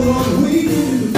For you deserve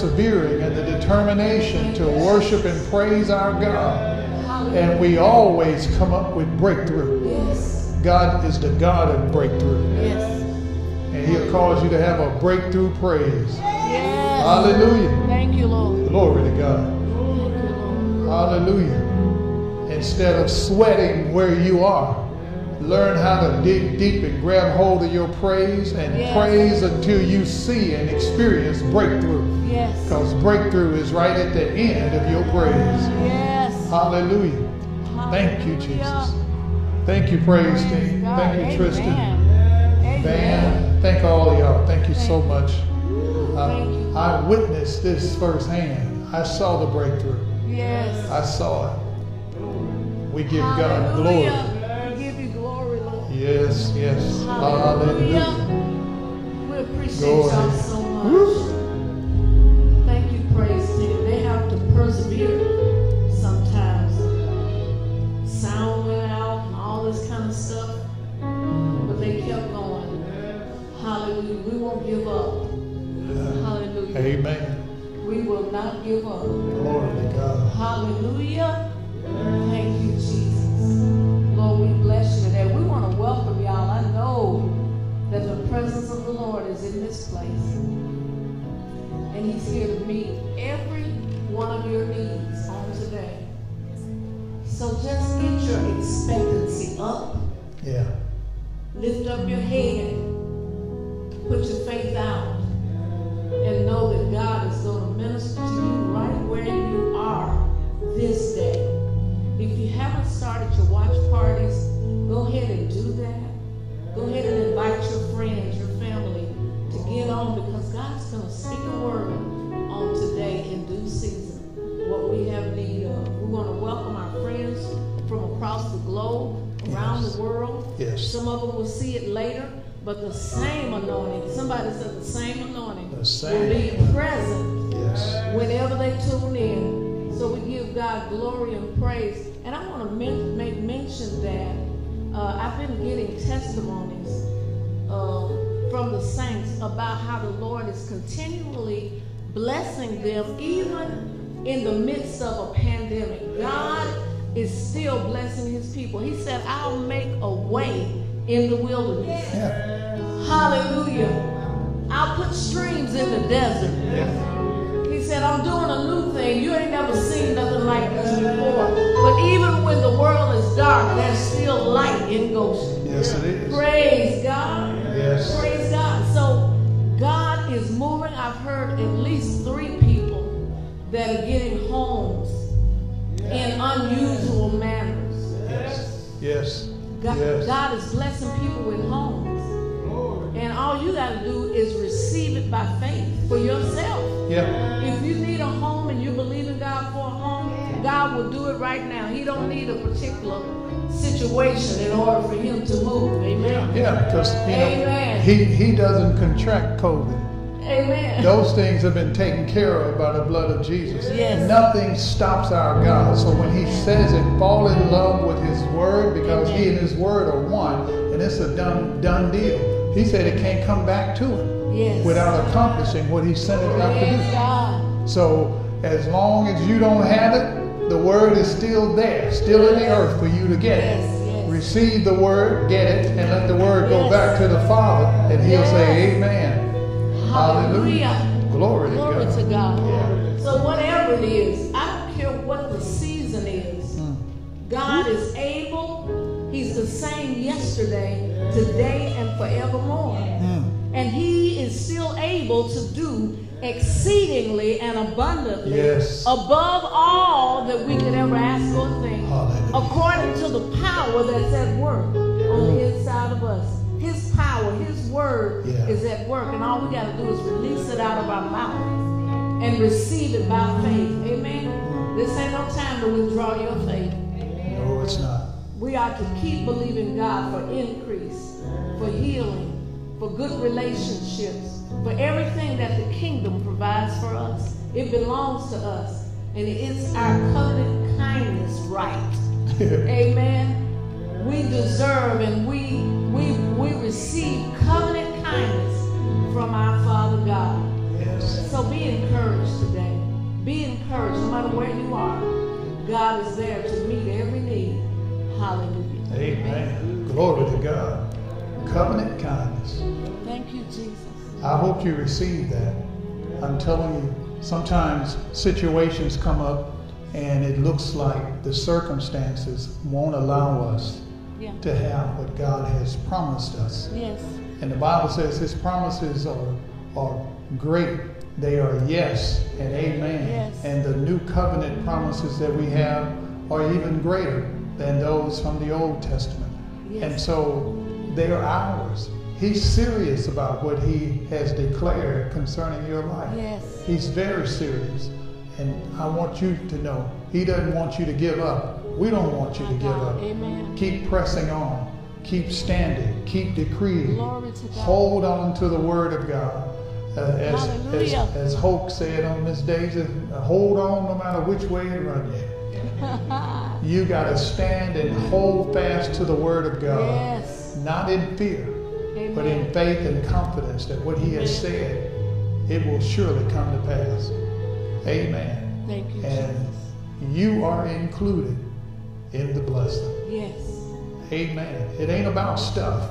persevering and the determination to worship and praise our God. And we always come up with breakthrough. God is the God of breakthrough. And He'll cause you to have a breakthrough praise. Hallelujah. Thank you, Lord. Glory to God. You, Hallelujah. Instead of sweating where you are, learn how to dig deep and grab hold of your praise and Yes. praise until you see and experience breakthrough. Because breakthrough is right at the end of your praise. Yes. Hallelujah. Thank you, Jesus. Thank you, praise Praise team. God. Thank you, Tristan. Amen. Man, thank all of y'all. Thank you so Thank you. much. You. Uh, I, I witnessed this firsthand. I saw the breakthrough. Yes. I saw it. We give God glory. Hallelujah. We give you glory, Lord. Yes, yes. Hallelujah. Hallelujah. We appreciate y'all so much. Woo. Persevere sometimes. Sound went out and all this kind of stuff, but they kept going. Hallelujah. We won't give up. Hallelujah. Amen. We will not give up. Glory to God. Hallelujah. Thank you, Jesus. Lord, we bless you today. We want to welcome y'all. I know that the presence of the Lord is in this place. And He's here to meet every one of your needs on today. So just get your expectancy up. Yeah. Lift up your head. Put your faith out. And know that God is going to minister to you right where you are this day. If you haven't started your watch parties, go ahead and do that. Go ahead and invite your friends, your family to get on because God's going to speak a word on today in due season. We have need of. We want to welcome our friends from across the globe, around Yes. the world. Yes. Some of them will see it later, but the same anointing, somebody said the same anointing The will same. be present Yes. whenever they tune in. So we give God glory and praise. And I want to men- make mention that uh, I've been getting testimonies uh, from the saints about how the Lord is continually blessing them, even in the midst of a pandemic. God is still blessing his people. He said, I'll make a way in the wilderness. Yeah. Hallelujah. I'll put streams in the desert. Yeah. He said, I'm doing a new thing. You ain't never seen nothing like this before. But even when the world is dark, there's still light in Goshen. Yes, it is. Praise God. Yes. Praise God. So God is moving. I've heard at least three people that are getting homes in unusual manners. Yes. Yes. God, Yes. God is blessing people with homes. And all you got to do is receive it by faith for yourself. Yeah. If you need a home and you believe in God for a home, God will do it right now. He don't need a particular situation in order for him to move. Amen. Yeah. Because you know, Amen. he he doesn't contract COVID. Amen. Those things have been taken care of by the blood of Jesus. Yes. Nothing stops our God. So when He says it, fall in love with His Word because He and His Word are one, and it's a done done deal. He said it can't come back to Him Yes. without accomplishing what He sent it out to do. God. So as long as you don't have it, the Word is still there, still in the earth for you to get Yes, it. Receive the Word, get it, and let the Word go back to the Father, and He'll say, Amen. Hallelujah. Glory Glory to Glory God. to God. Yeah. So whatever it is, I don't care what the season is. Mm. God is able. He's the same yesterday, today, and forevermore. Mm. And he is still able to do exceedingly and abundantly Yes. above all that we could ever ask or think, Hallelujah. according to the power that's at work on the inside of us. His power, his word Yeah. is at work, and all we got to do is release it out of our mouth and receive it by faith. Amen. Mm-hmm. This ain't no time to withdraw your faith. No, it's not. We are to keep believing God for increase, for healing, for good relationships, for everything that the kingdom provides for us. It belongs to us, and it's our covenant kindness right. Amen. We deserve and we we we receive covenant kindness from our Father God. Yes. So be encouraged today. Be encouraged no matter where you are. God is there to meet every need. Hallelujah. Amen. Glory to God. Covenant kindness. Thank you, Jesus. I hope you receive that. I'm telling you, sometimes situations come up and it looks like the circumstances won't allow us yeah. to have what God has promised us. Yes. And the Bible says his promises are, are great. They are yes and amen. Yes. And the new covenant promises that we have are even greater than those from the Old Testament. Yes. And so they are ours. He's serious about what he has declared concerning your life. Yes. He's very serious. And I want you to know, he doesn't want you to give up. We don't want you to give up. Amen. Keep pressing on. Keep standing. Keep decreeing. Glory to God. Hold on to the word of God. Uh, as, as, as Hoke said on Miss Daisy, uh, hold on no matter which way it runs you. You got to stand and hold fast to the word of God. Yes. Not in fear, but in faith and confidence that what he has said, it will surely come to pass. Amen. Thank you, And Jesus. you are included in the blessing. Yes. Amen. It ain't about stuff.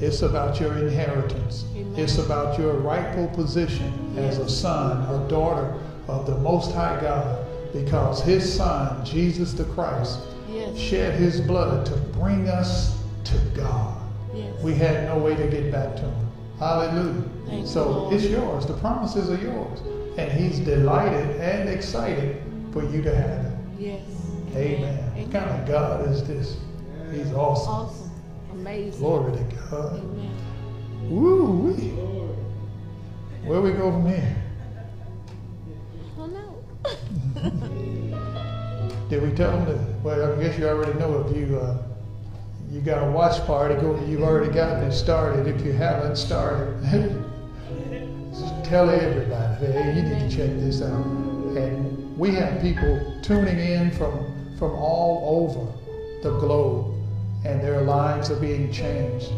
It's about your inheritance. Amen. It's about your rightful position as a son or daughter of the Most High God because his son, Jesus the Christ, Yes. shed his blood to bring us to God. Yes. We had no way to get back to him. Hallelujah. Thank so Lord. it's yours. The promises are yours. And he's delighted and excited for you to have it. Yes. Amen. What kind of God is this? He's awesome. Awesome. Amazing. Glory to God. Amen. Woo wee. Where we go from here? Oh no. Did we tell them that? Well, I guess you already know if you uh, you got a watch party, go. You've already gotten it started. If you haven't started, just tell everybody. Hey, you need to check this out. And we have people tuning in from from all over the globe, and their lives are being changed.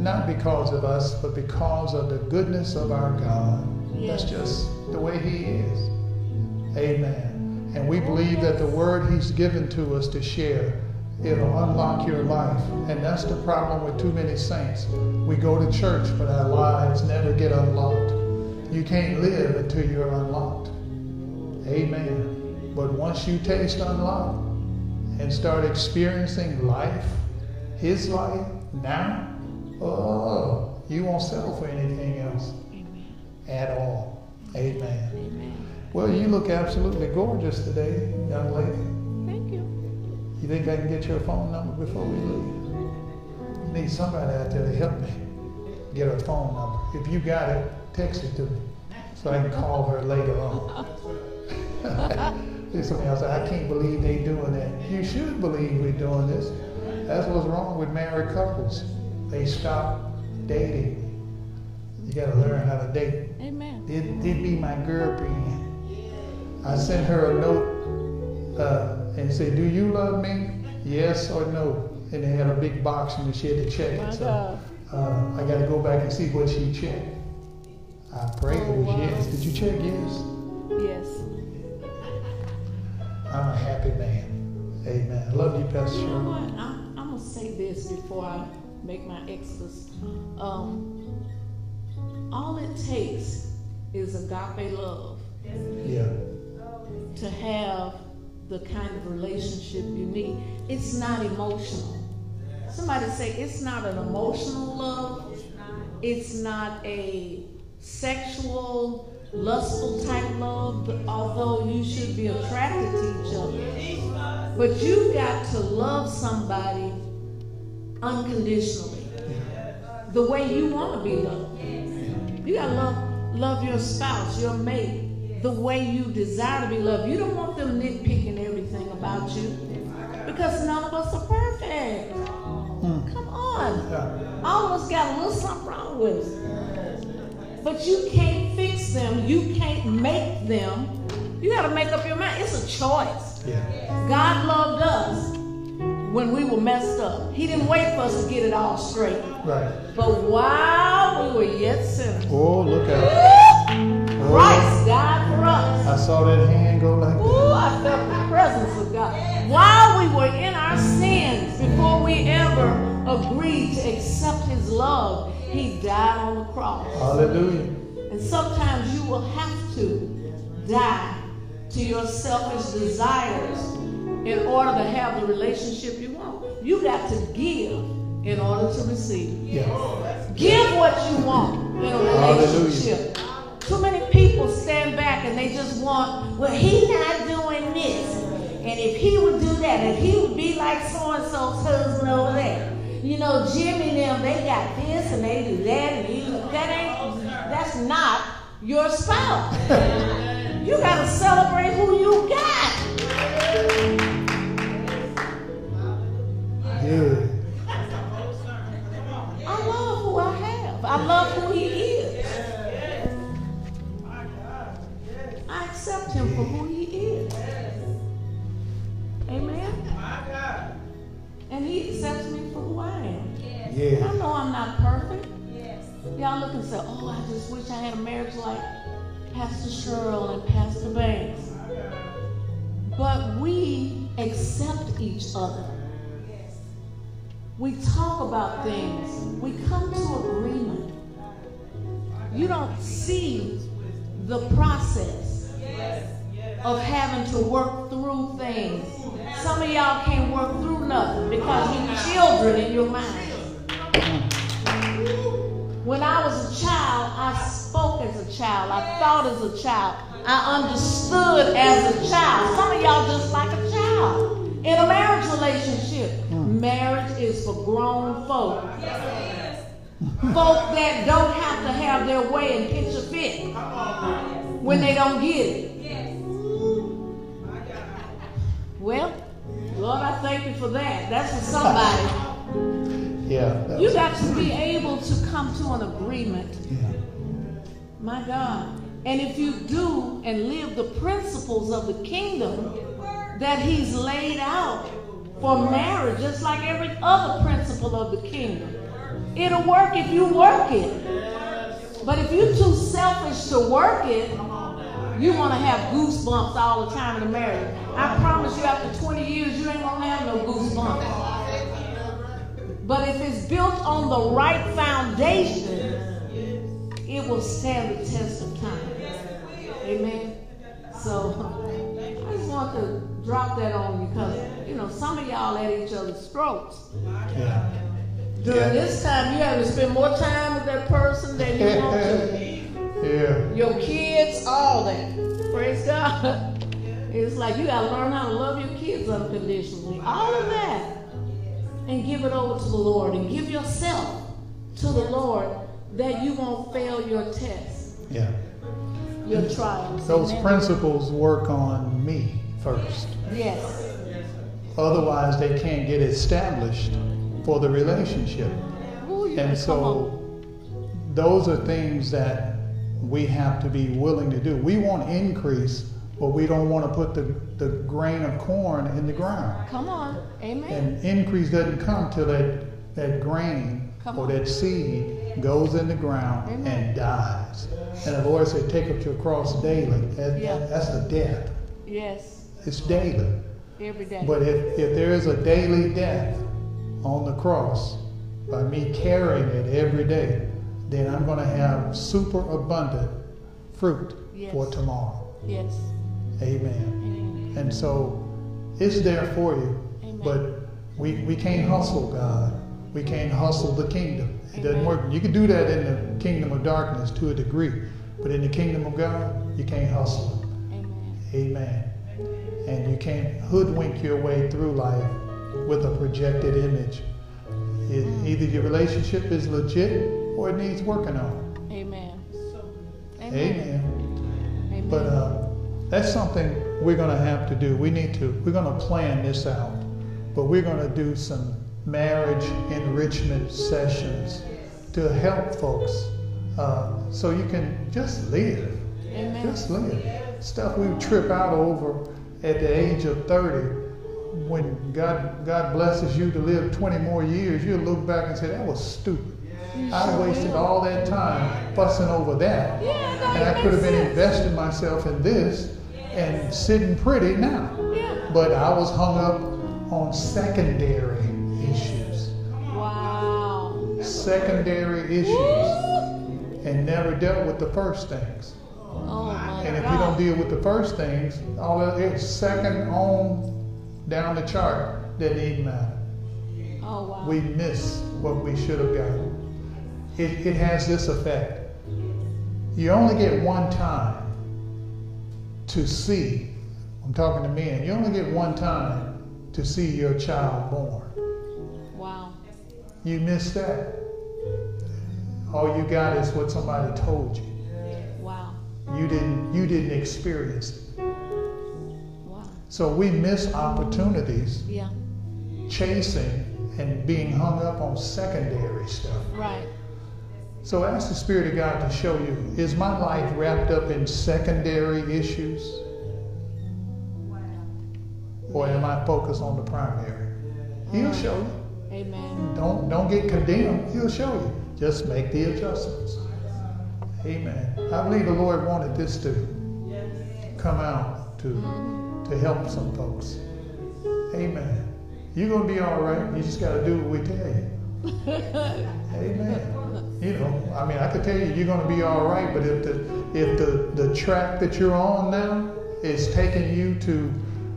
Not because of us, but because of the goodness of our God. That's just the way He is. Amen. And we believe that the word He's given to us to share, it'll unlock your life. And that's the problem with too many saints. We go to church, but our lives never get unlocked. You can't live until you're unlocked. Amen. But once you taste unlocked and start experiencing life, His life, now, oh, you won't settle for anything else Amen. at all. Amen. Amen. Well, you look absolutely gorgeous today, young lady. Thank you. You think I can get your phone number before we leave? I Need somebody out there to help me get her phone number. If you got it, text it to me so I can call her later on. Something else. I can't believe they doing that. You should believe we're doing this. That's what's wrong with married couples. They stop dating. You got to learn how to date. Amen. Did, did be my girlfriend. I sent her a note uh, and said, "Do you love me? Yes or no?" And they had a big box and she had to check it. So uh, I got to go back and see what she checked. I pray it Oh, was wow. yes. Did you check yes? Yes. I'm a happy man. Amen. I love you, Pastor You know what? I'm, I'm gonna say this before I make my exodus. Um, all it takes is agape love Yeah. to have the kind of relationship you need. It's not emotional. Somebody say it's not an emotional love. It's not a sexual, lustful type love, although you should be attracted to each other. But you've got to love somebody unconditionally. The way you want to be loved. You gotta love love your spouse, your mate, the way you desire to be loved. You don't want them nitpicking everything about you. Because none of us are perfect. Come on. All of us got a little something wrong with us but you can't fix them. You can't make them. You got to make up your mind. It's a choice. Yeah. God loved us when we were messed up. He didn't wait for us to get it all straight. Right. But while we were yet sinners. Oh, look at oh. Christ died for us. I saw that hand go like Ooh, that. I felt the presence of God. While we were in our sins, before we ever agreed to accept his love, he died on the cross. Hallelujah. And sometimes you will have to die to your selfish desires in order to have the relationship you want. You got to give in order to receive. Yeah. Give what you want in a relationship. Too many people stand back and they just want, well, he's not doing this. And if he would do that, and he would be like so and so's husband over there. You know, Jimmy and them, they got this and they do that, and he, that ain't, that's not your spouse. you gotta celebrate who you got. Yeah. And say, oh, I just wish I had a marriage like Pastor Cheryl and Pastor Banks. But we accept each other. We talk about things. We come to agreement. You don't see the process of having to work through things. Some of y'all can't work through nothing because you're children in your mind. When I was a child, I spoke as a child. I thought as a child. I understood as a child. Some of y'all just like a child. In a marriage relationship, hmm. marriage is for grown folk. Folk that don't have to have their way and pitch a fit when they don't get it. Well, Lord, I thank you for that. That's for somebody. Yeah. You got to be able to come to an agreement. yeah. My God. And if you do and live the principles of the kingdom that He's laid out for marriage, just like every other principle of the kingdom, it'll work if you work it. But if you're too selfish to work it, you want to have goosebumps all the time in the marriage. I promise you, after 20 years, you ain't going to have no goosebumps. But if it's built on the right foundation, it will stand the test of time. Amen. So I just want to drop that on you because you know some of y'all at each other's throats. Yeah. During Yeah. this time, you have to spend more time with that person than you want to. Yeah. Your kids, all that. Praise God. It's like you gotta learn how to love your kids unconditionally. All of that. And give it over to the Lord and give yourself to the Lord that you won't fail your test, Yeah. your trials. Those Amen. principles work on me first. Yes. Otherwise, they can't get established for the relationship. Ooh, And better come on. so, those are things that we have to be willing to do. We want increase, but we don't want to put the, the grain of corn in the ground. Come on. Amen. And increase doesn't come till that, that grain Come or on. that seed goes in the ground Amen. and dies. And the Lord said, take up your cross daily. That- Yeah. That's the death. Yes. It's daily. Every day. But if, if there is a daily death on the cross, by me carrying it every day, then I'm going to have super abundant fruit Yes. for tomorrow. yes. Amen. Amen. And so it's there for you. But we, we can't hustle God. We can't hustle the kingdom. It doesn't work. You can do that in the kingdom of darkness to a degree. But in the kingdom of God, you can't hustle. Amen. Amen. And you can't hoodwink your way through life with a projected image. It, either your relationship is legit or it needs working on. Amen. Amen. Amen. Amen. But uh, that's something we're going to have to do. We need to, we're going to plan this out. But we're going to do some marriage enrichment sessions to help folks uh, so you can just live. Amen. Just live. Stuff we trip out over at the age of 30. When God, God blesses you to live 20 more years, you'll look back and say, that was stupid. I wasted all that time fussing over that. Yeah, that And I could have been sense. investing myself in this and sitting pretty now. Yeah. But I was hung up on secondary issues. Wow. secondary issues and never dealt with the first things. Oh my And if God. you don't deal with the first things, all of it's second on down the chart didn't even matter. oh wow. We miss what we should have gotten. It, it has this effect. You only get one time to see, I'm talking to men, you only get one time to see your child born. wow. You miss that. All you got is what somebody told you. Wow. You didn't you didn't experience it. Wow. So we miss opportunities Yeah. chasing and being hung up on secondary stuff. Right. So ask the Spirit of God to show you, is my life wrapped up in secondary issues? Or am I focused on the primary? He'll show you. Amen. Don't don't get condemned. He'll show you. Just make the adjustments. Amen. I believe the Lord wanted this to come out to to help some folks. Amen. You're gonna be all right. You just gotta do what we tell you. Amen. You know, I mean, I could tell you you're gonna be all right, but if the if the the track that you're on now is taking you to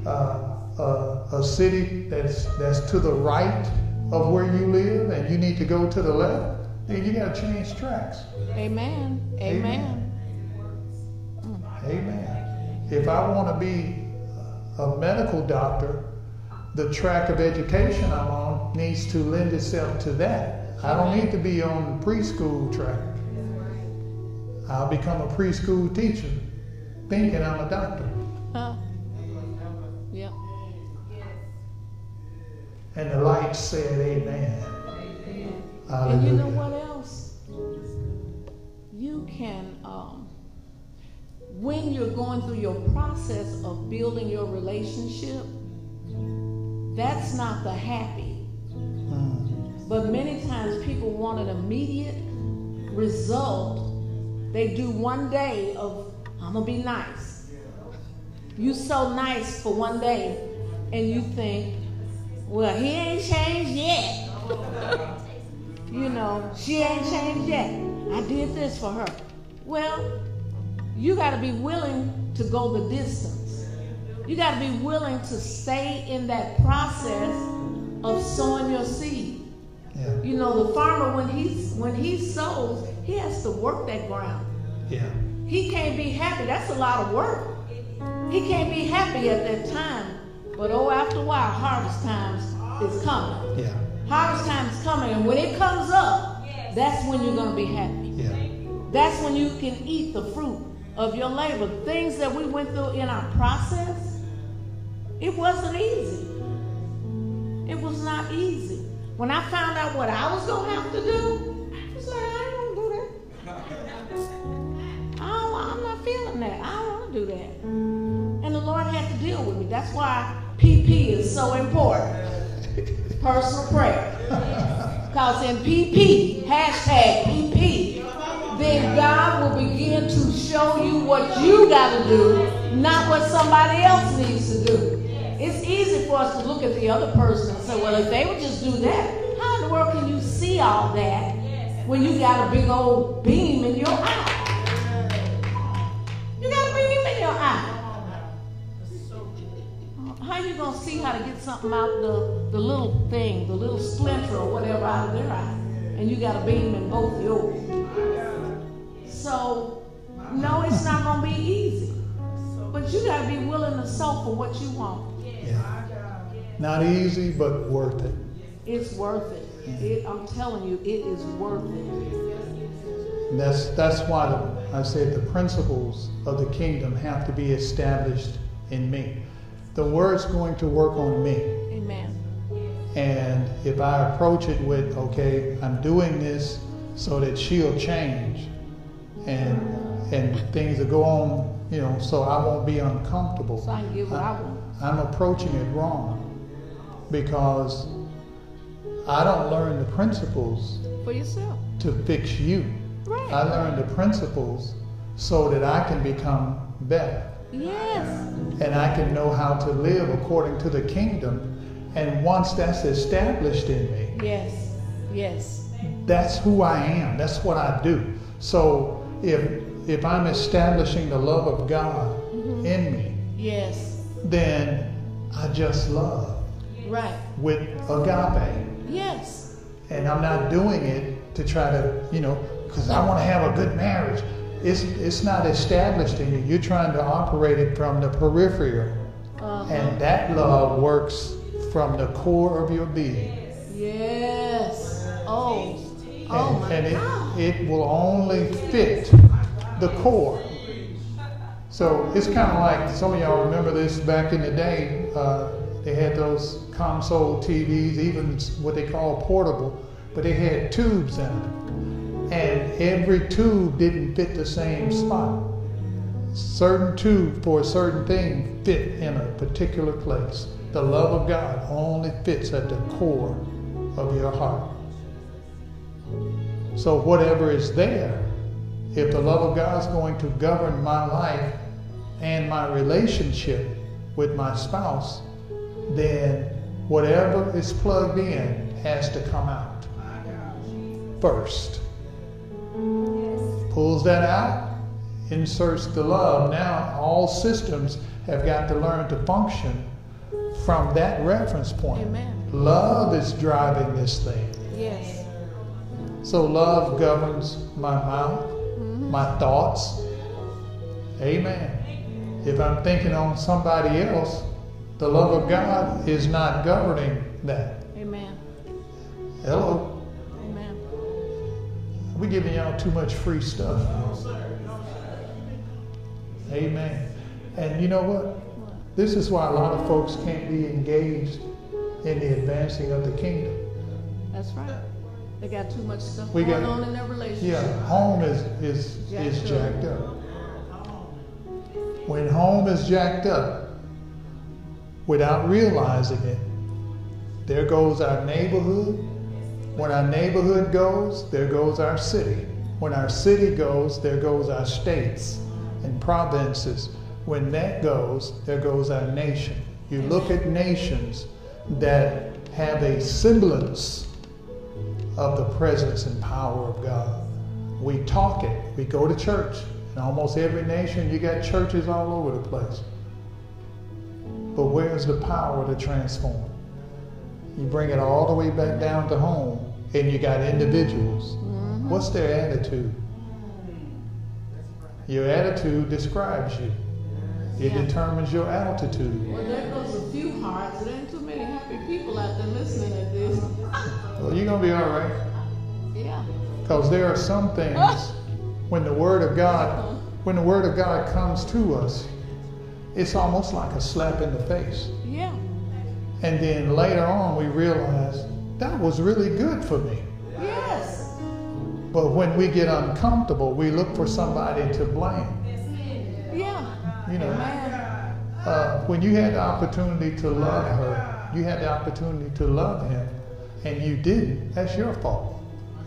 uh, a, a city that's that's to the right of where you live, and you need to go to the left, then you gotta change tracks. Amen. Amen. Amen. If I want to be a medical doctor, the track of education I'm on needs to lend itself to that. I don't need to be on the preschool track. I'll become a preschool teacher thinking I'm a doctor. Huh. Yep. And the light said, Amen. And you know what else? You can, um, when you're going through your process of building your relationship, that's not the happy. But many times people want an immediate result. They do one day of, I'm gonna be nice. You so nice for one day, and you think, well, he ain't changed yet. you know, she ain't changed yet. I did this for her. Well, you got to be willing to go the distance. You got to be willing to stay in that process of sowing your seed. Yeah. You know, the farmer when he when he sows, he has to work that ground. Yeah. He can't be happy. That's a lot of work. He can't be happy at that time. But oh, after a while, harvest times is coming. Yeah. Harvest time is coming, and when it comes up, that's when you're gonna be happy. Yeah. That's when you can eat the fruit of your labor. Things that we went through in our process, it wasn't easy. It was not easy. When I found out what I was gonna have to do, I was like, I ain't gonna do that. I don't, I'm not feeling that. I don't want to do that. And the Lord had to deal with me. That's why PP is so important. Personal prayer. Because in PP, hashtag PP, then God will begin to show you what you got to do, not what somebody else needs to do. It's easy for us to look at the other person and say, well, if they would just do that, how in the world can you see all that when you got a big old beam in your eye? You got a beam in your eye. How you gonna see how to get something out the, the little thing, the little splinter or whatever out of their eye? And you got a beam in both yours. So, no, it's not gonna be easy. But you gotta be willing to sow for what you want. Yeah. Not easy, but worth it. It's worth it. it I'm telling you, it is worth it. And that's that's why I said the principles of the kingdom have to be established in me. The word's going to work on me. Amen. And if I approach it with, okay, I'm doing this so that she'll change and and things will go on, you know, so I won't be uncomfortable. So I can get what I want. I'm approaching it wrong because I don't learn the principles For yourself. to fix you. Right. I learn the principles so that I can become better Yes. and I can know how to live according to the kingdom. And once that's established in me, Yes. Yes. That's who I am. That's what I do. So if if I'm establishing the love of God mm-hmm. in me, yes, then I just love. Right. With agape. Yes. And I'm not doing it to try to, you know, because I want to have a good marriage. It's, it's not established in you. You're trying to operate it from the peripheral. Uh-huh. And that love works from the core of your being. Yes. Oh. oh and, my and God. It, it will only fit the core. So it's kind of like some of y'all remember this back in the day. Uh, they had those console TVs, even what they call portable, but they had tubes in them. And every tube didn't fit the same spot. Certain tube for a certain thing fit in a particular place. The love of God only fits at the core of your heart. So whatever is there, if the love of God is going to govern my life and my relationship with my spouse, then whatever is plugged in has to come out first. Pulls that out, inserts the love. Now all systems have got to learn to function from that reference point. Amen. Love is driving this thing. Yes. So love governs my mouth, mm-hmm. my thoughts. Amen. If I'm thinking on somebody else, the love of God is not governing that. Amen. Hello. Amen. We're giving y'all too much free stuff. Amen. And you know what? This is why a lot of folks can't be engaged in the advancing of the kingdom. That's right. They got too much stuff we going got, on in their relationship. Yeah, home is is jacked is jacked up. When home is jacked up, without realizing it. There goes our neighborhood. When our neighborhood goes, there goes our city. When our city goes, there goes our states and provinces. When that goes, there goes our nation. You look at nations that have a semblance of the presence and power of God. We talk it. We go to church. In almost every nation, you got churches all over the place. But where's the power to transform? You bring it all the way back down to home, and you got individuals. Mm-hmm. What's their attitude? Your attitude describes you. It yeah. determines your altitude. Well, there goes a few hearts. There ain't too many happy people out there listening to this. well, you're gonna be all right. Yeah. Because there are some things when the Word of God, when the Word of God comes to us, it's almost like a slap in the face. Yeah. And then later on, we realize that was really good for me. Yes. But when we get uncomfortable, we look for somebody to blame. Yeah. You know, uh, when you had the opportunity to love her, you had the opportunity to love him, and you didn't, that's your fault.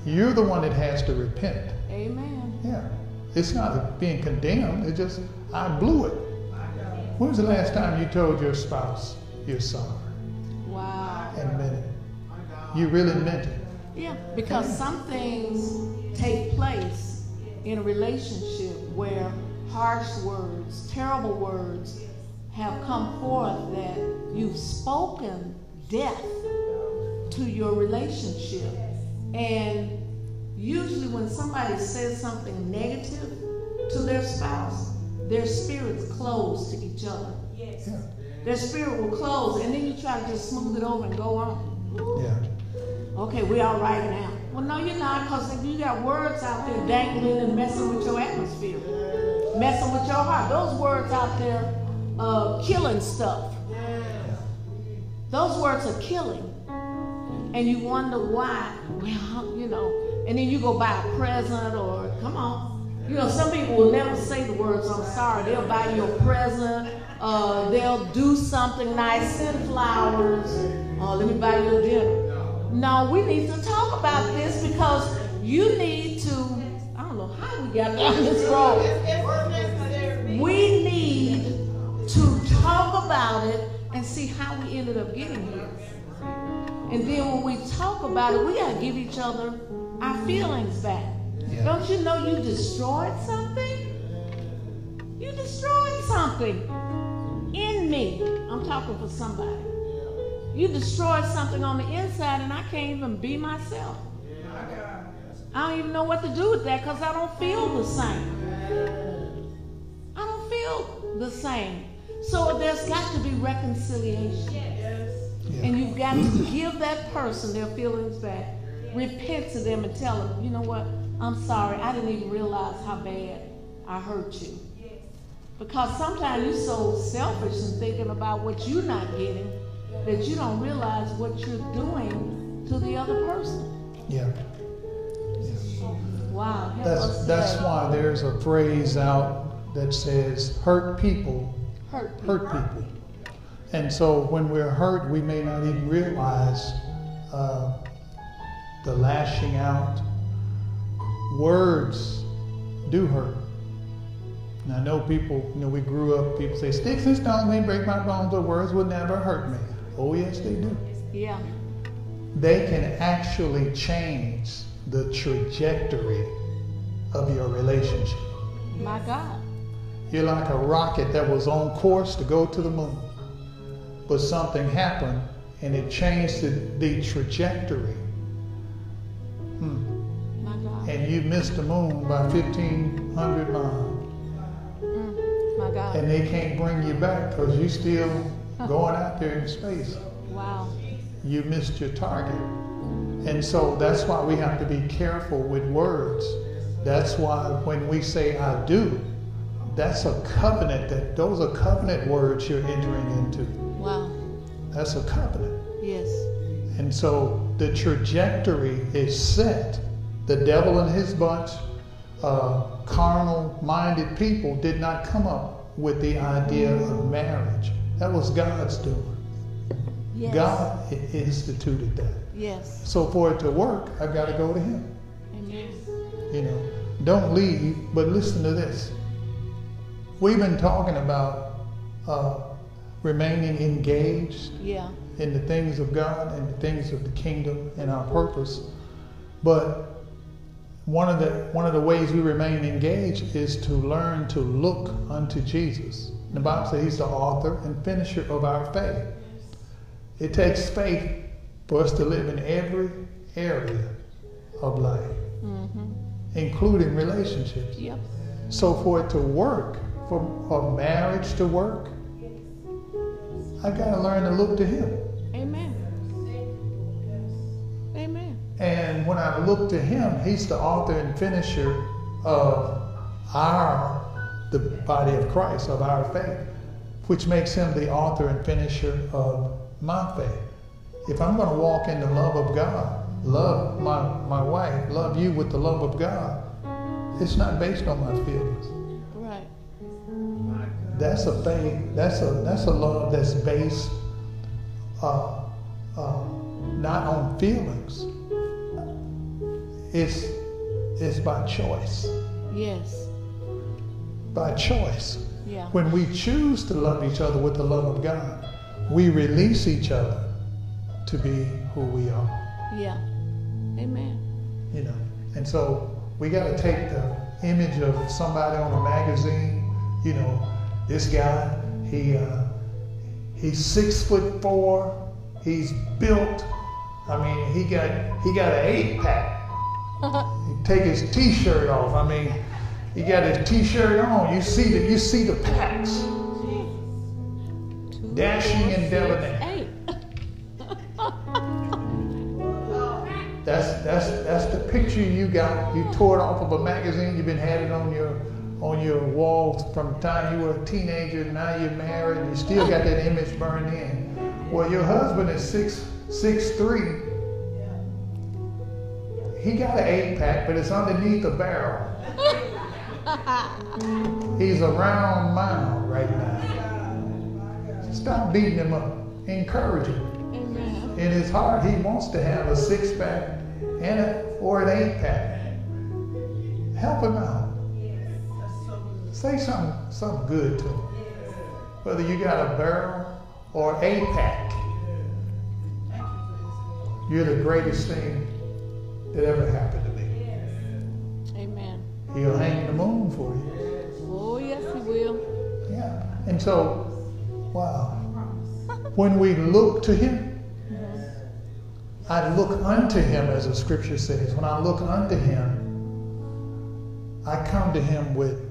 You're the one that has to repent. Amen. Yeah. It's not being condemned, it's just, I blew it. When was the last time you told your spouse you're sorry? Wow. And meant it. You really meant it. Yeah, because some things take place in a relationship where harsh words, terrible words have come forth that you've spoken death to your relationship. And usually when somebody says something negative to their spouse, their spirits close to each other. Yes. Yeah. Their spirit will close, and then you try to just smooth it over and go on. Yeah. Okay, we're all right now. Well, no, you're not, because you got words out there dangling and messing with your atmosphere, messing with your heart. Those words out there uh, killing stuff. Yeah. Those words are killing. And you wonder why. Well, you know, and then you go buy a present or, come on, you know, some people will never say the words, I'm sorry. They'll buy you a present. Uh, they'll do something nice, send flowers. Oh, let me buy you a dinner. No, we need to talk about this because you need to, I don't know how we got down this road. We need to talk about it and see how we ended up getting here. And then when we talk about it, we got to give each other our feelings back. Yeah. Don't you know you destroyed something? You destroyed something in me. I'm talking for somebody. You destroyed something on the inside, and I can't even be myself. I don't even know what to do with that because I don't feel the same. I don't feel the same. So there's got to be reconciliation. Yeah. And you've got to give that person their feelings back. Repent to them and tell them, you know what? I'm sorry. I didn't even realize how bad I hurt you. Because sometimes you're so selfish and thinking about what you're not getting that you don't realize what you're doing to the other person. Yeah. Wow. That's that's why there's a phrase out that says hurt people hurt people. hurt people. And so when we're hurt, we may not even realize uh, the lashing out. Words do hurt. And I know people, you know, we grew up, people say, sticks and stones may break my bones, but words will never hurt me. Oh, yes, they do. Yeah. They can actually change the trajectory of your relationship. My God. You're like a rocket that was on course to go to the moon. But something happened and it changed the, the trajectory. My God. And you missed the moon by 1,500 miles. Mm, my God. And they can't bring you back because you're still going out there in space. Wow. You missed your target. And so that's why we have to be careful with words. That's why when we say I do, that's a covenant that those are covenant words you're entering into. Wow. That's a covenant. Yes. And so the trajectory is set. The devil and his bunch, uh, carnal minded people, did not come up with the idea of marriage. That was God's doing. Yes. God instituted that. Yes. So for it to work, I've got to go to Him. Amen. You know, don't leave, but listen to this. We've been talking about uh, remaining engaged Yeah. in the things of God and the things of the kingdom and our purpose. But one of the one of the ways we remain engaged is to learn to look unto Jesus. The Bible says He's the author and finisher of our faith. It takes faith for us to live in every area of life, Mm-hmm. including relationships. Yep. So for it to work, for a marriage to work, I got to learn to look to Him. Amen. And when I look to him, he's the author and finisher of our, the body of Christ, of our faith, which makes him the author and finisher of my faith. If I'm going to walk in the love of God, love my, my wife, love you with the love of God, it's not based on my feelings. Right. That's a faith, that's a, that's a love that's based uh, uh, not on feelings. It's, it's by choice. Yes. By choice. Yeah. When we choose to love each other with the love of God, we release each other to be who we are. Yeah. Amen. You know, and so we got to take the image of somebody on a magazine. You know, this guy, he uh, he's six foot four. He's built. I mean, he got he got an eight pack. He take his t-shirt off. I mean, he got his t-shirt on. You see the you see the packs. Dashing and debonair. That's that's that's the picture you got. You tore it off of a magazine. You've been had it on your on your wall from the time you were a teenager. Now you're married. You still got that image burned in. Well, your husband is six six three. He got an eight pack, but it's underneath a barrel. He's a round mound right now. Stop beating him up. Encourage him Amen. in his heart, he wants to have a six pack and a, or an eight pack. Help him out. Say something, something good to him. Whether you got a barrel or a pack, you're the greatest thing that ever happened to me. Amen. He'll hang the moon for you. Oh, yes, He will. Yeah. And so, wow. When we look to Him, I look unto Him, as the scripture says. When I look unto Him, I come to Him with,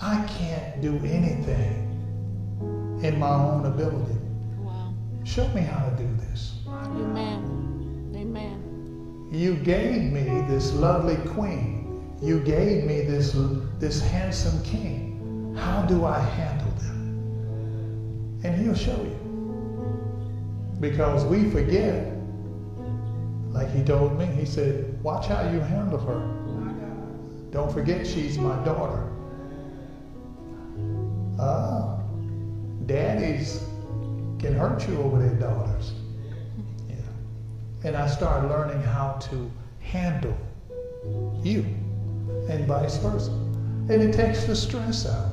I can't do anything in my own ability. Wow. Show me how to do this. Amen. You gave me this lovely queen. You gave me this, this handsome king. How do I handle them? And he'll show you. Because we forget, like he told me, he said, watch how you handle her. Don't forget she's my daughter. Ah, daddies can hurt you over their daughters. And I start learning how to handle you and vice versa. And it takes the stress out.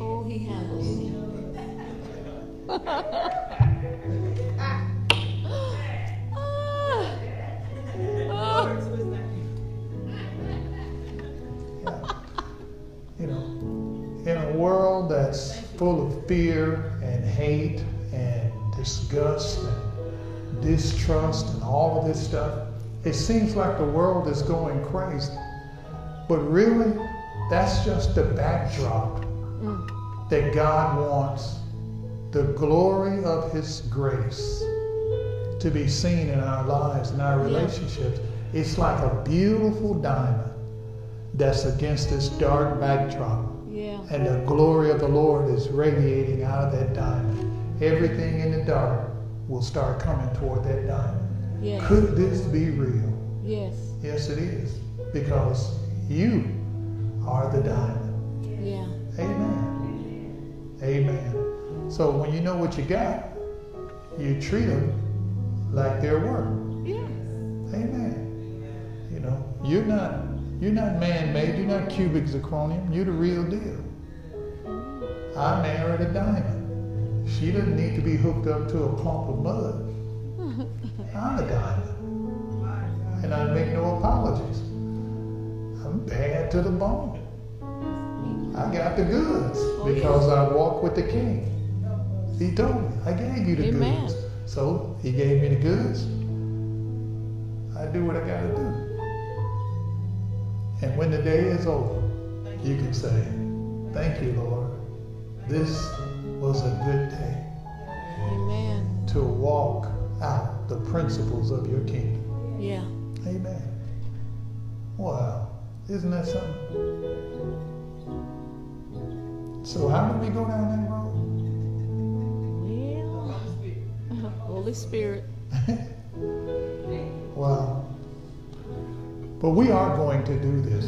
Oh, He handles me. You know, in a world that's full of fear and hate and disgust and distrust and all of this stuff, it seems like the world is going crazy. But really, that's just the backdrop that God wants the glory of His grace to be seen in our lives and our Yeah. relationships. It's like a beautiful diamond that's against this dark backdrop. Yeah. And the glory of the Lord is radiating out of that diamond. Everything in the dark will start coming toward that diamond. Yes. Could this be real? Yes. Yes, it is. Because you are the diamond. Yeah. Amen. Amen. So when you know what you got, you treat them like they're worth. Yeah. Amen. You know, you're not you're not man-made. You're not cubic zirconium. You're the real deal. I married a diamond. She doesn't need to be hooked up to a clump of mud. I'm a diamond, and I make no apologies. I'm bad to the bone. I got the goods because I walk with the King. He told me, I gave you the Amen. goods. So he gave me the goods. I do what I got to do. And when the day is over, you can say, Thank you, Lord. This was a good day Amen. to walk out the principles of your kingdom. Yeah. Amen. Wow. Isn't that something? So, how do we go down that road? Well, Holy Spirit. Wow. But we are going to do this.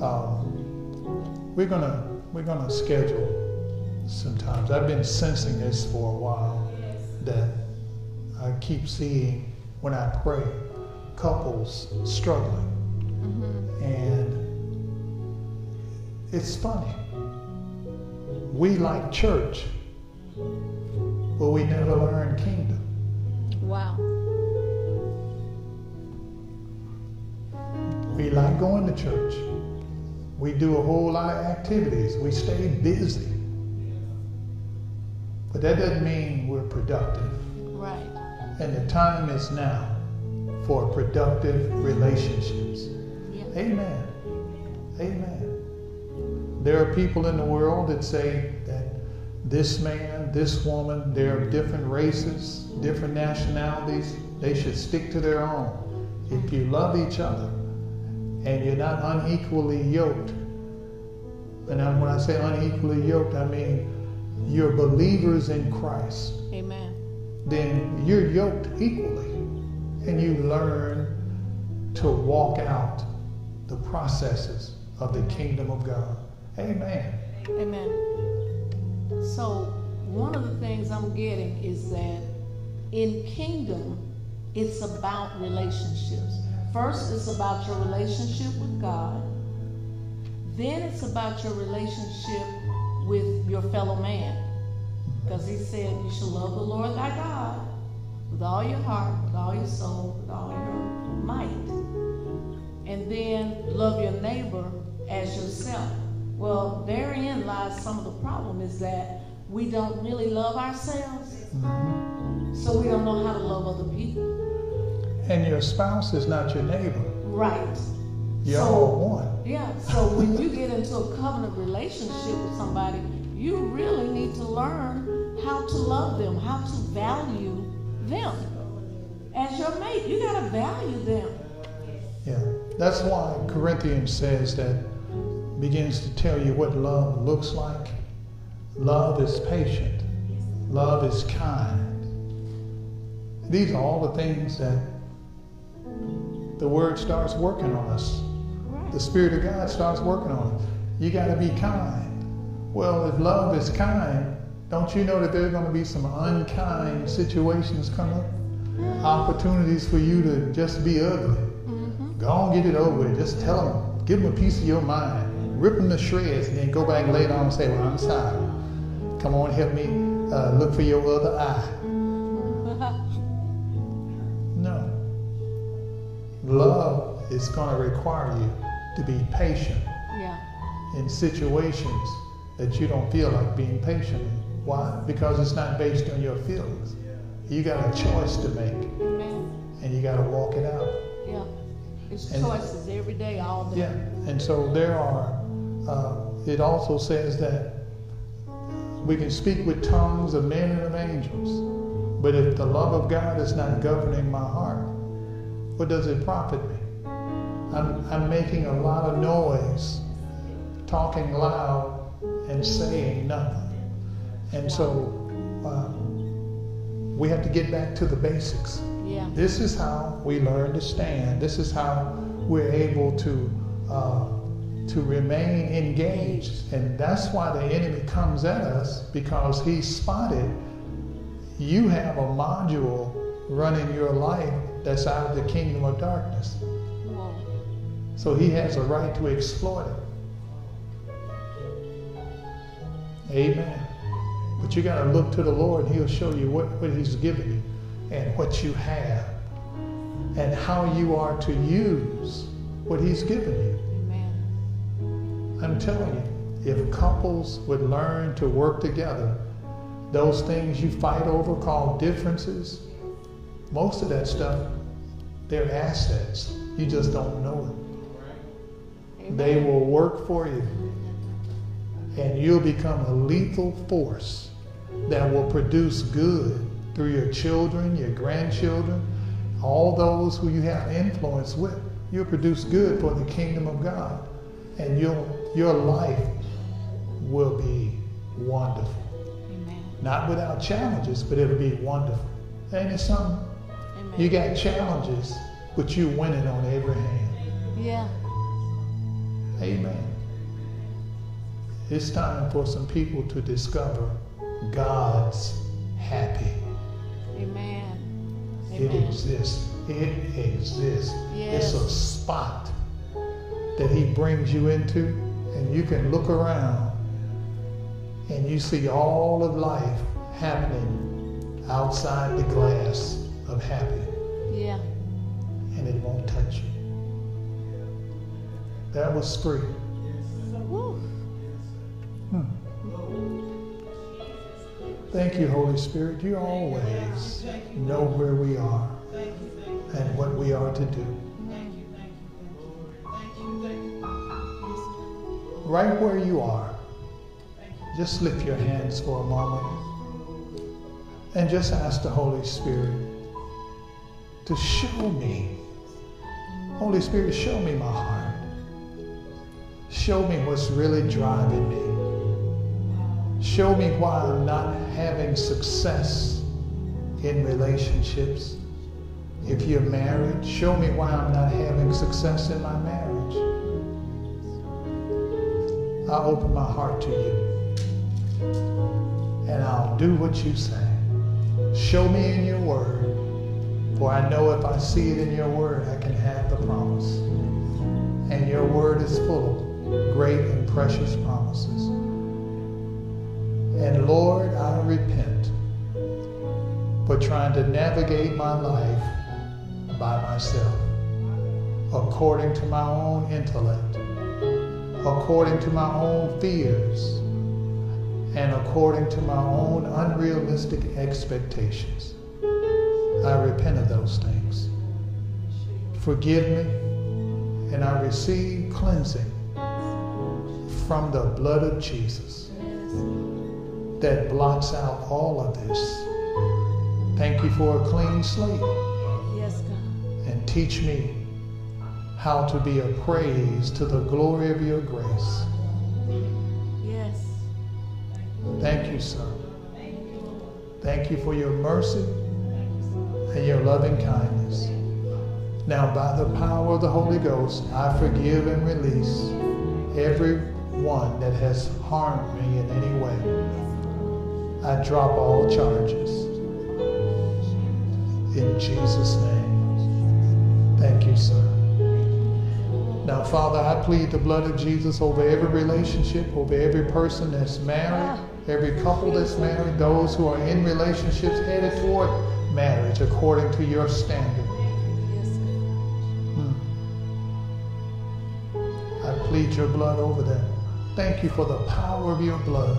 Um, we're gonna we're gonna schedule sometimes. I've been sensing this for a while that I keep seeing when I pray couples struggling, mm-hmm. and it's funny. We like church, but we never learn kingdom. Wow. We like going to church. We do a whole lot of activities. We stay busy. But that doesn't mean we're productive. Right. And the time is now for productive relationships. Yeah. Amen. Amen. There are people in the world that say that this man, this woman, they're different races, different nationalities. They should stick to their own. If you love each other and you're not unequally yoked, and when I say unequally yoked, I mean you're believers in Christ Amen. then you're yoked equally and you learn to walk out the processes of the kingdom of God. Amen. Amen. So, one of the things I'm getting is that in kingdom, it's about relationships. First, it's about your relationship with God. Then, it's about your relationship with your fellow man. Because he said, You shall love the Lord thy God with all your heart, with all your soul, with all your might. And then love your neighbor as yourself. Well, therein lies some of the problem is that we don't really love ourselves. Mm-hmm. So we don't know how to love other people. And your spouse is not your neighbor. Right. You're so, one. Yeah. So when you get into a covenant relationship with somebody, you really need to learn how to love them, how to value them as your mate. You got to value them. Yeah. That's why Corinthians says that begins to tell you what love looks like. Love is patient. Love is kind. These are all the things that the Word starts working on us. The Spirit of God starts working on us. You got to be kind. Well, if love is kind, don't you know that there's going to be some unkind situations come up? Opportunities for you to just be ugly. Mm-hmm. Go on, get it over with. Just tell them, give them a piece of your mind, rip them to shreds, and then go back later on and say, Well, I'm sorry. Come on, help me uh, look for your other eye. no. Love is going to require you to be patient yeah. in situations that you don't feel like being patient. Why? Because it's not based on your feelings. You got a choice to make. Amen. And you got to walk it out. Yeah. It's and, choices every day, all day. Yeah. And so there are, uh, it also says that we can speak with tongues of men and of angels. But if the love of God is not governing my heart, what does it profit me? I'm, I'm making a lot of noise, talking loud, and saying nothing. And so um, we have to get back to the basics. Yeah. This is how we learn to stand. This is how we're able to uh, to remain engaged. And that's why the enemy comes at us because he spotted you have a module running your life that's out of the kingdom of darkness. So he has a right to exploit it. Amen. But you got to look to the Lord, and He'll show you what, what He's given you and what you have and how you are to use what He's given you. Amen. I'm telling you, if couples would learn to work together, those things you fight over called differences, most of that stuff, they're assets. You just don't know it. They will work for you and you'll become a lethal force that will produce good through your children, your grandchildren, all those who you have influence with. You'll produce good for the kingdom of God, and your your life will be wonderful. Amen. Not without challenges, but it'll be wonderful. Ain't it something? Amen. You got challenges, but you're winning on every hand. Yeah. Amen. It's time for some people to discover God's happy. Amen. It Amen. exists. It exists. Yes. It's a spot that He brings you into, and you can look around and you see all of life happening outside the glass of happy. Yeah. And it won't touch you. That was free. Thank you, Holy Spirit. You always know where we are and what we are to do. Right where you are, just lift your hands for a moment and just ask the Holy Spirit to show me. Holy Spirit, show me my heart. Show me what's really driving me. Show me why I'm not having success in relationships. If you're married, show me why I'm not having success in my marriage. I'll open my heart to you and I'll do what you say. Show me in your word, for I know if I see it in your word, I can have the promise. And your word is full great and precious promises. And Lord, I repent for trying to navigate my life by myself, according to my own intellect, according to my own fears and according to my own unrealistic expectations. I repent of those things. Forgive me, and I receive cleansing from the blood of Jesus that blots out all of this. Thank you for a clean slate. Yes, God. And teach me how to be a praise to the glory of your grace. Yes. Thank you, sir. Thank you for your mercy and your loving kindness. Now, by the power of the Holy Ghost, I forgive and release every one that has harmed me in any way. I drop all charges. In Jesus' name. Thank you, sir. Now, Father, I plead the blood of Jesus over every relationship, over every person that's married, every couple that's married, those who are in relationships headed toward marriage according to your standard. Hmm. I plead your blood over them. Thank you for the power of your blood.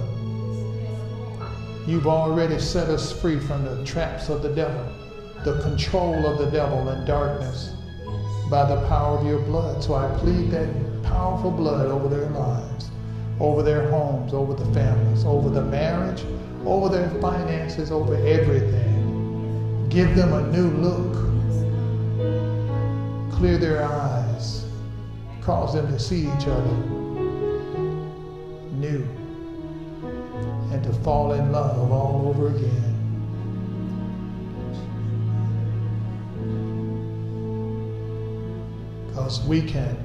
You've already set us free from the traps of the devil, the control of the devil and darkness by the power of your blood. So I plead that powerful blood over their lives, over their homes, over the families, over the marriage, over their finances, over everything. Give them a new look. Clear their eyes. Cause them to see each other new and to fall in love all over again. Because we can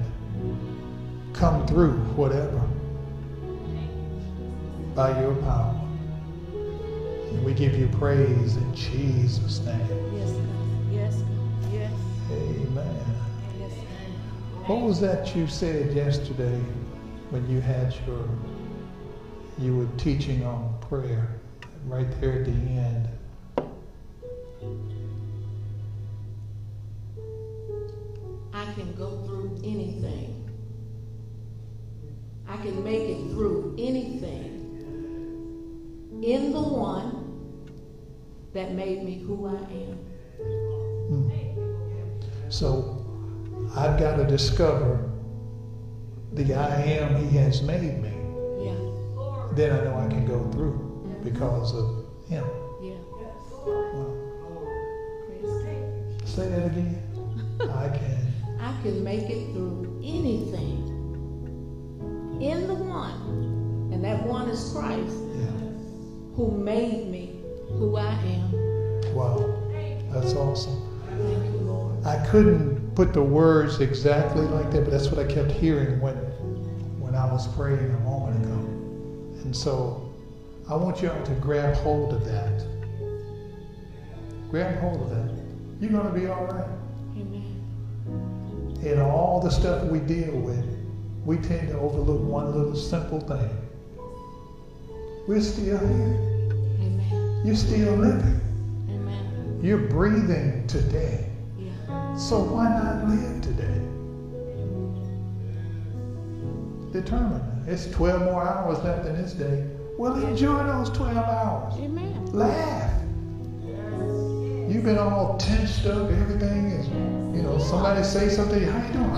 come through whatever by your power. And we give you praise in Jesus' name. Yes. Yes, God. Yes. Amen. Yes, What was that you said yesterday when you had your, you were teaching on prayer, right there at the end? I can go through anything. I can make it through anything in the one that made me who I am. Hmm. So I've got to discover the I am He has made me. Then I know I can go through because of Him. yeah. Wow. Say that again. I can. I can make it through anything in the one, and that one is Christ, Yeah. who made me who I am. Wow. That's awesome. Thank you, Lord. I couldn't put the words exactly like that, but that's what I kept hearing when when I was praying a moment. And so I want you all to grab hold of that. Grab hold of that. You're going to be all right. Amen. In all the stuff we deal with, we tend to overlook one little simple thing. We're still here. Amen. You're still living. Amen. You're breathing today. Yeah. So why not live today? Determine. It's 12 more hours left in this day. Well, enjoy those 12 hours. Amen. Laugh. You've been all tensed up, everything is, you know, somebody say something, how you doing?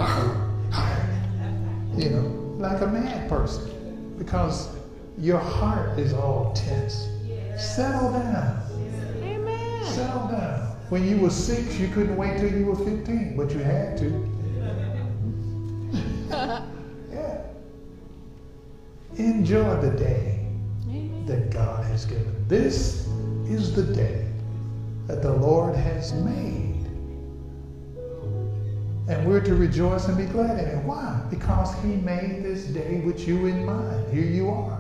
You know, like a mad person. Because your heart is all tense. Settle down. Amen. Settle down. When you were six, you couldn't wait till you were 15, but you had to. Enjoy the day Amen. that God has given. This is the day that the Lord has made. And we're to rejoice and be glad in it. Why? Because He made this day with you in mind. Here you are.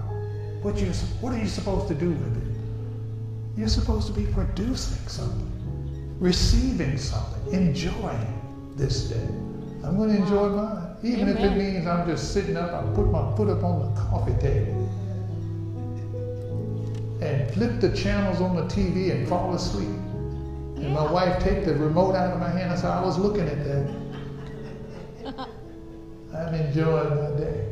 What, you, what are you supposed to do with it? You're supposed to be producing something, receiving something, enjoying this day. I'm going to enjoy mine. Even if it means I'm just sitting up, I put my foot up on the coffee table and flip the channels on the TV and fall asleep. And my wife take the remote out of my hand and say, I was looking at that. I'm enjoying my day.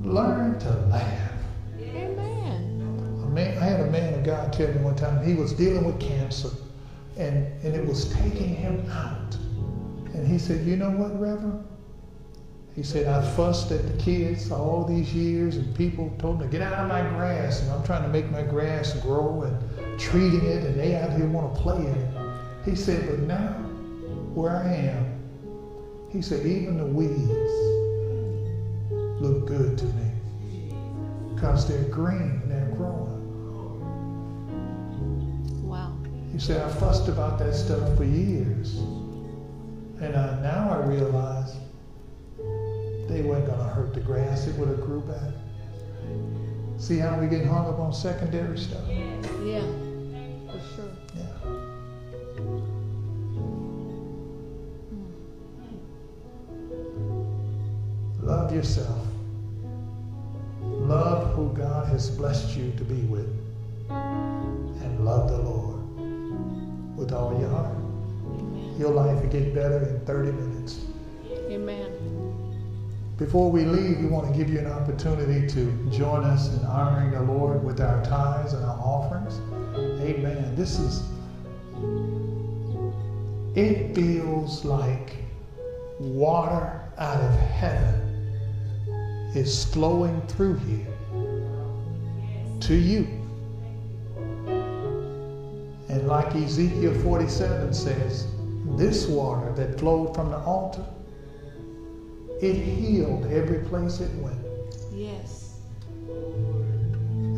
learn to laugh. Amen. A man, I had a man of God tell me one time he was dealing with cancer and, and it was taking him out. And he said, You know what, Reverend? He said, I fussed at the kids all these years, and people told me to get out of my grass, and I'm trying to make my grass grow and treating it, and they out here want to play in it. He said, But now, where I am, he said, even the weeds look good to me because they're green and they're growing. Wow. He said, I fussed about that stuff for years. And I, now I realize they weren't going to hurt the grass. It would have grew back. See how we get hung up on secondary stuff? Yeah. For sure. Yeah. Love yourself. Love who God has blessed you to be with. And love the Lord with all your heart. Your life will get better in 30 minutes. Before we leave, we want to give you an opportunity to join us in honoring the Lord with our tithes and our offerings. Amen. This is, it feels like water out of heaven is flowing through here to you. And like Ezekiel 47 says, this water that flowed from the altar it healed every place it went, Yes.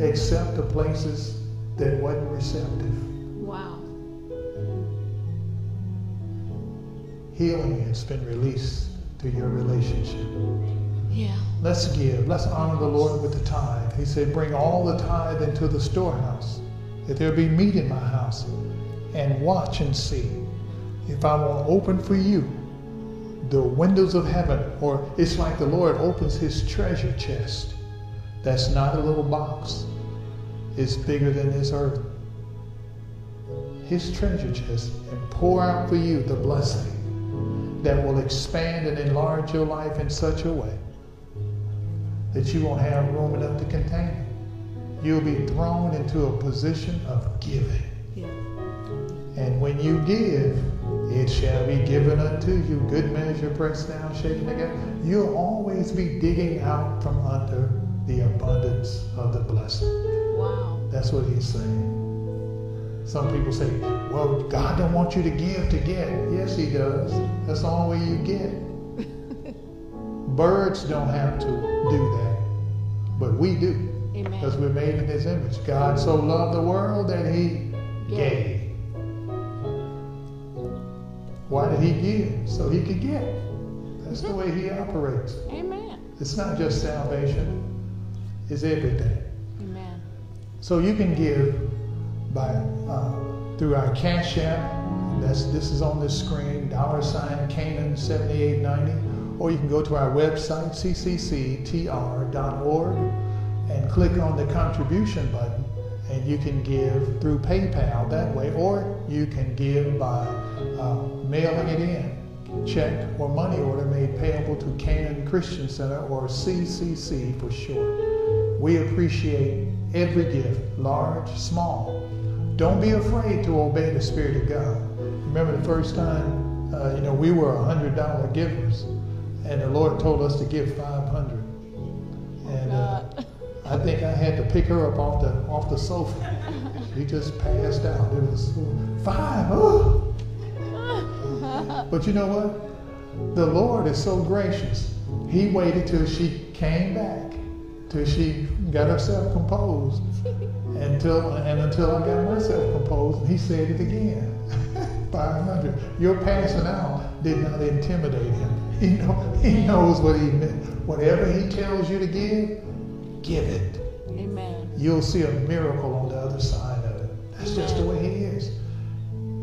except the places that wasn't receptive. Wow. Healing has been released to your relationship. Yeah. Let's give. Let's honor the Lord with the tithe. He said, Bring all the tithe into the storehouse, that there be meat in my house, and watch and see if I will open for you the windows of heaven. Or it's like the Lord opens his treasure chest. That's not a little box, it's bigger than this earth. His treasure chest and pour out for you the blessing that will expand and enlarge your life in such a way that you won't have room enough to contain it. You'll be thrown into a position of giving. Yeah. And when you give, it shall be given unto you. Good measure, pressed down, shaken together. You'll always be digging out from under the abundance of the blessing. Wow. That's what he's saying. Some people say, well, God don't want you to give to get. Yes, he does. That's the only way you get. Birds don't have to do that, but we do because we're made in his image. God so loved the world that he gave. Why did he give? So he could get. That's the way he operates. Amen. It's not just salvation, it's everything. Amen. So you can give by uh, through our Cash App. That's this is on this screen, dollar sign Canaan 7890. Or you can go to our website, ccctr.org, and click on the contribution button, and you can give through PayPal that way, or you can give by uh, mailing it in, check or money order made payable to Canaan Christian Center or CCC for short. We appreciate every gift, large, small. Don't be afraid to obey the Spirit of God. Remember the first time, uh, you know, we were $100 givers, and the Lord told us to give 500 And uh, God. I think I had to pick her up off the off the sofa. She just passed out. It was five. Oh. But you know what? The Lord is so gracious. He waited till she came back, till she got herself composed, until and until I got myself composed. And he said it again. 500. Your passing out did not intimidate him. He know he knows what he meant. Whatever he tells you to give, give it. Amen. You'll see a miracle on the other side of it. That's just the way he is.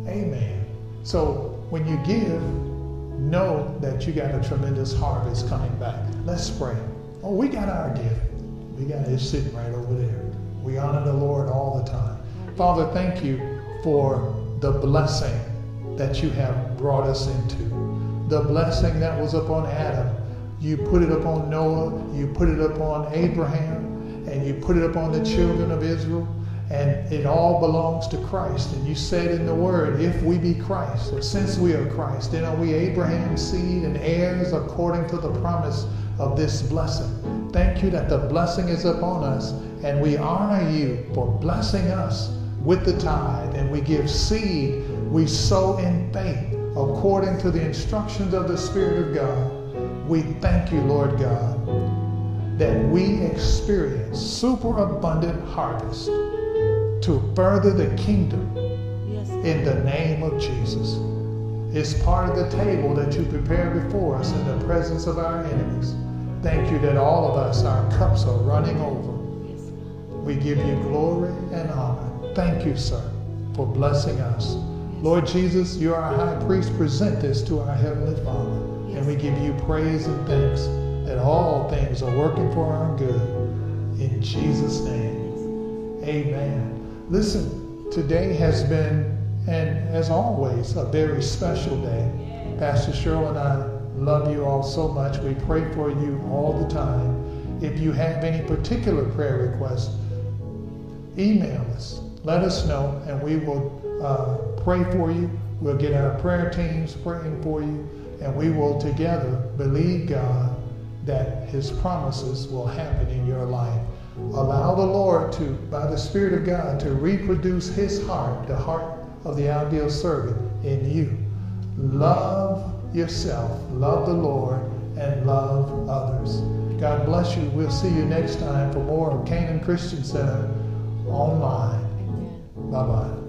Amen. So when you give, know that you got a tremendous harvest coming back. Let's pray. Oh, we got our gift. We got it sitting right over there. We honor the Lord all the time. Father, thank you for the blessing that you have brought us into. The blessing that was upon Adam You put it upon Noah, you put it upon Abraham, and you put it upon the children of Israel, and it all belongs to Christ. And you said in the word, if we be Christ, or since we are Christ, then are we Abraham's seed and heirs according to the promise of this blessing. Thank you that the blessing is upon us, and we honor you for blessing us with the tithe, and we give seed, we sow in faith according to the instructions of the Spirit of God. We thank you, Lord God, that we experience superabundant harvest to further the kingdom in the name of Jesus. It's part of the table that you prepare before us in the presence of our enemies. Thank you that all of us, our cups are running over. We give you glory and honor. Thank you, sir, for blessing us. Lord Jesus, you are our high priest. Present this to our Heavenly Father. And we give you praise and thanks that all things are working for our good. In Jesus' name, amen. Listen, today has been, and as always, a very special day. Pastor Cheryl and I love you all so much. We pray for you all the time. If you have any particular prayer requests, email us. Let us know, and we will uh, pray for you. We'll get our prayer teams praying for you, and we will together believe God that His promises will happen in your life. Allow the Lord to, by the Spirit of God, to reproduce His heart, the heart of the ideal servant in you. Love yourself, love the Lord, and love others. God bless you. We'll see you next time for more of Canaan Christian Center online. Bye bye.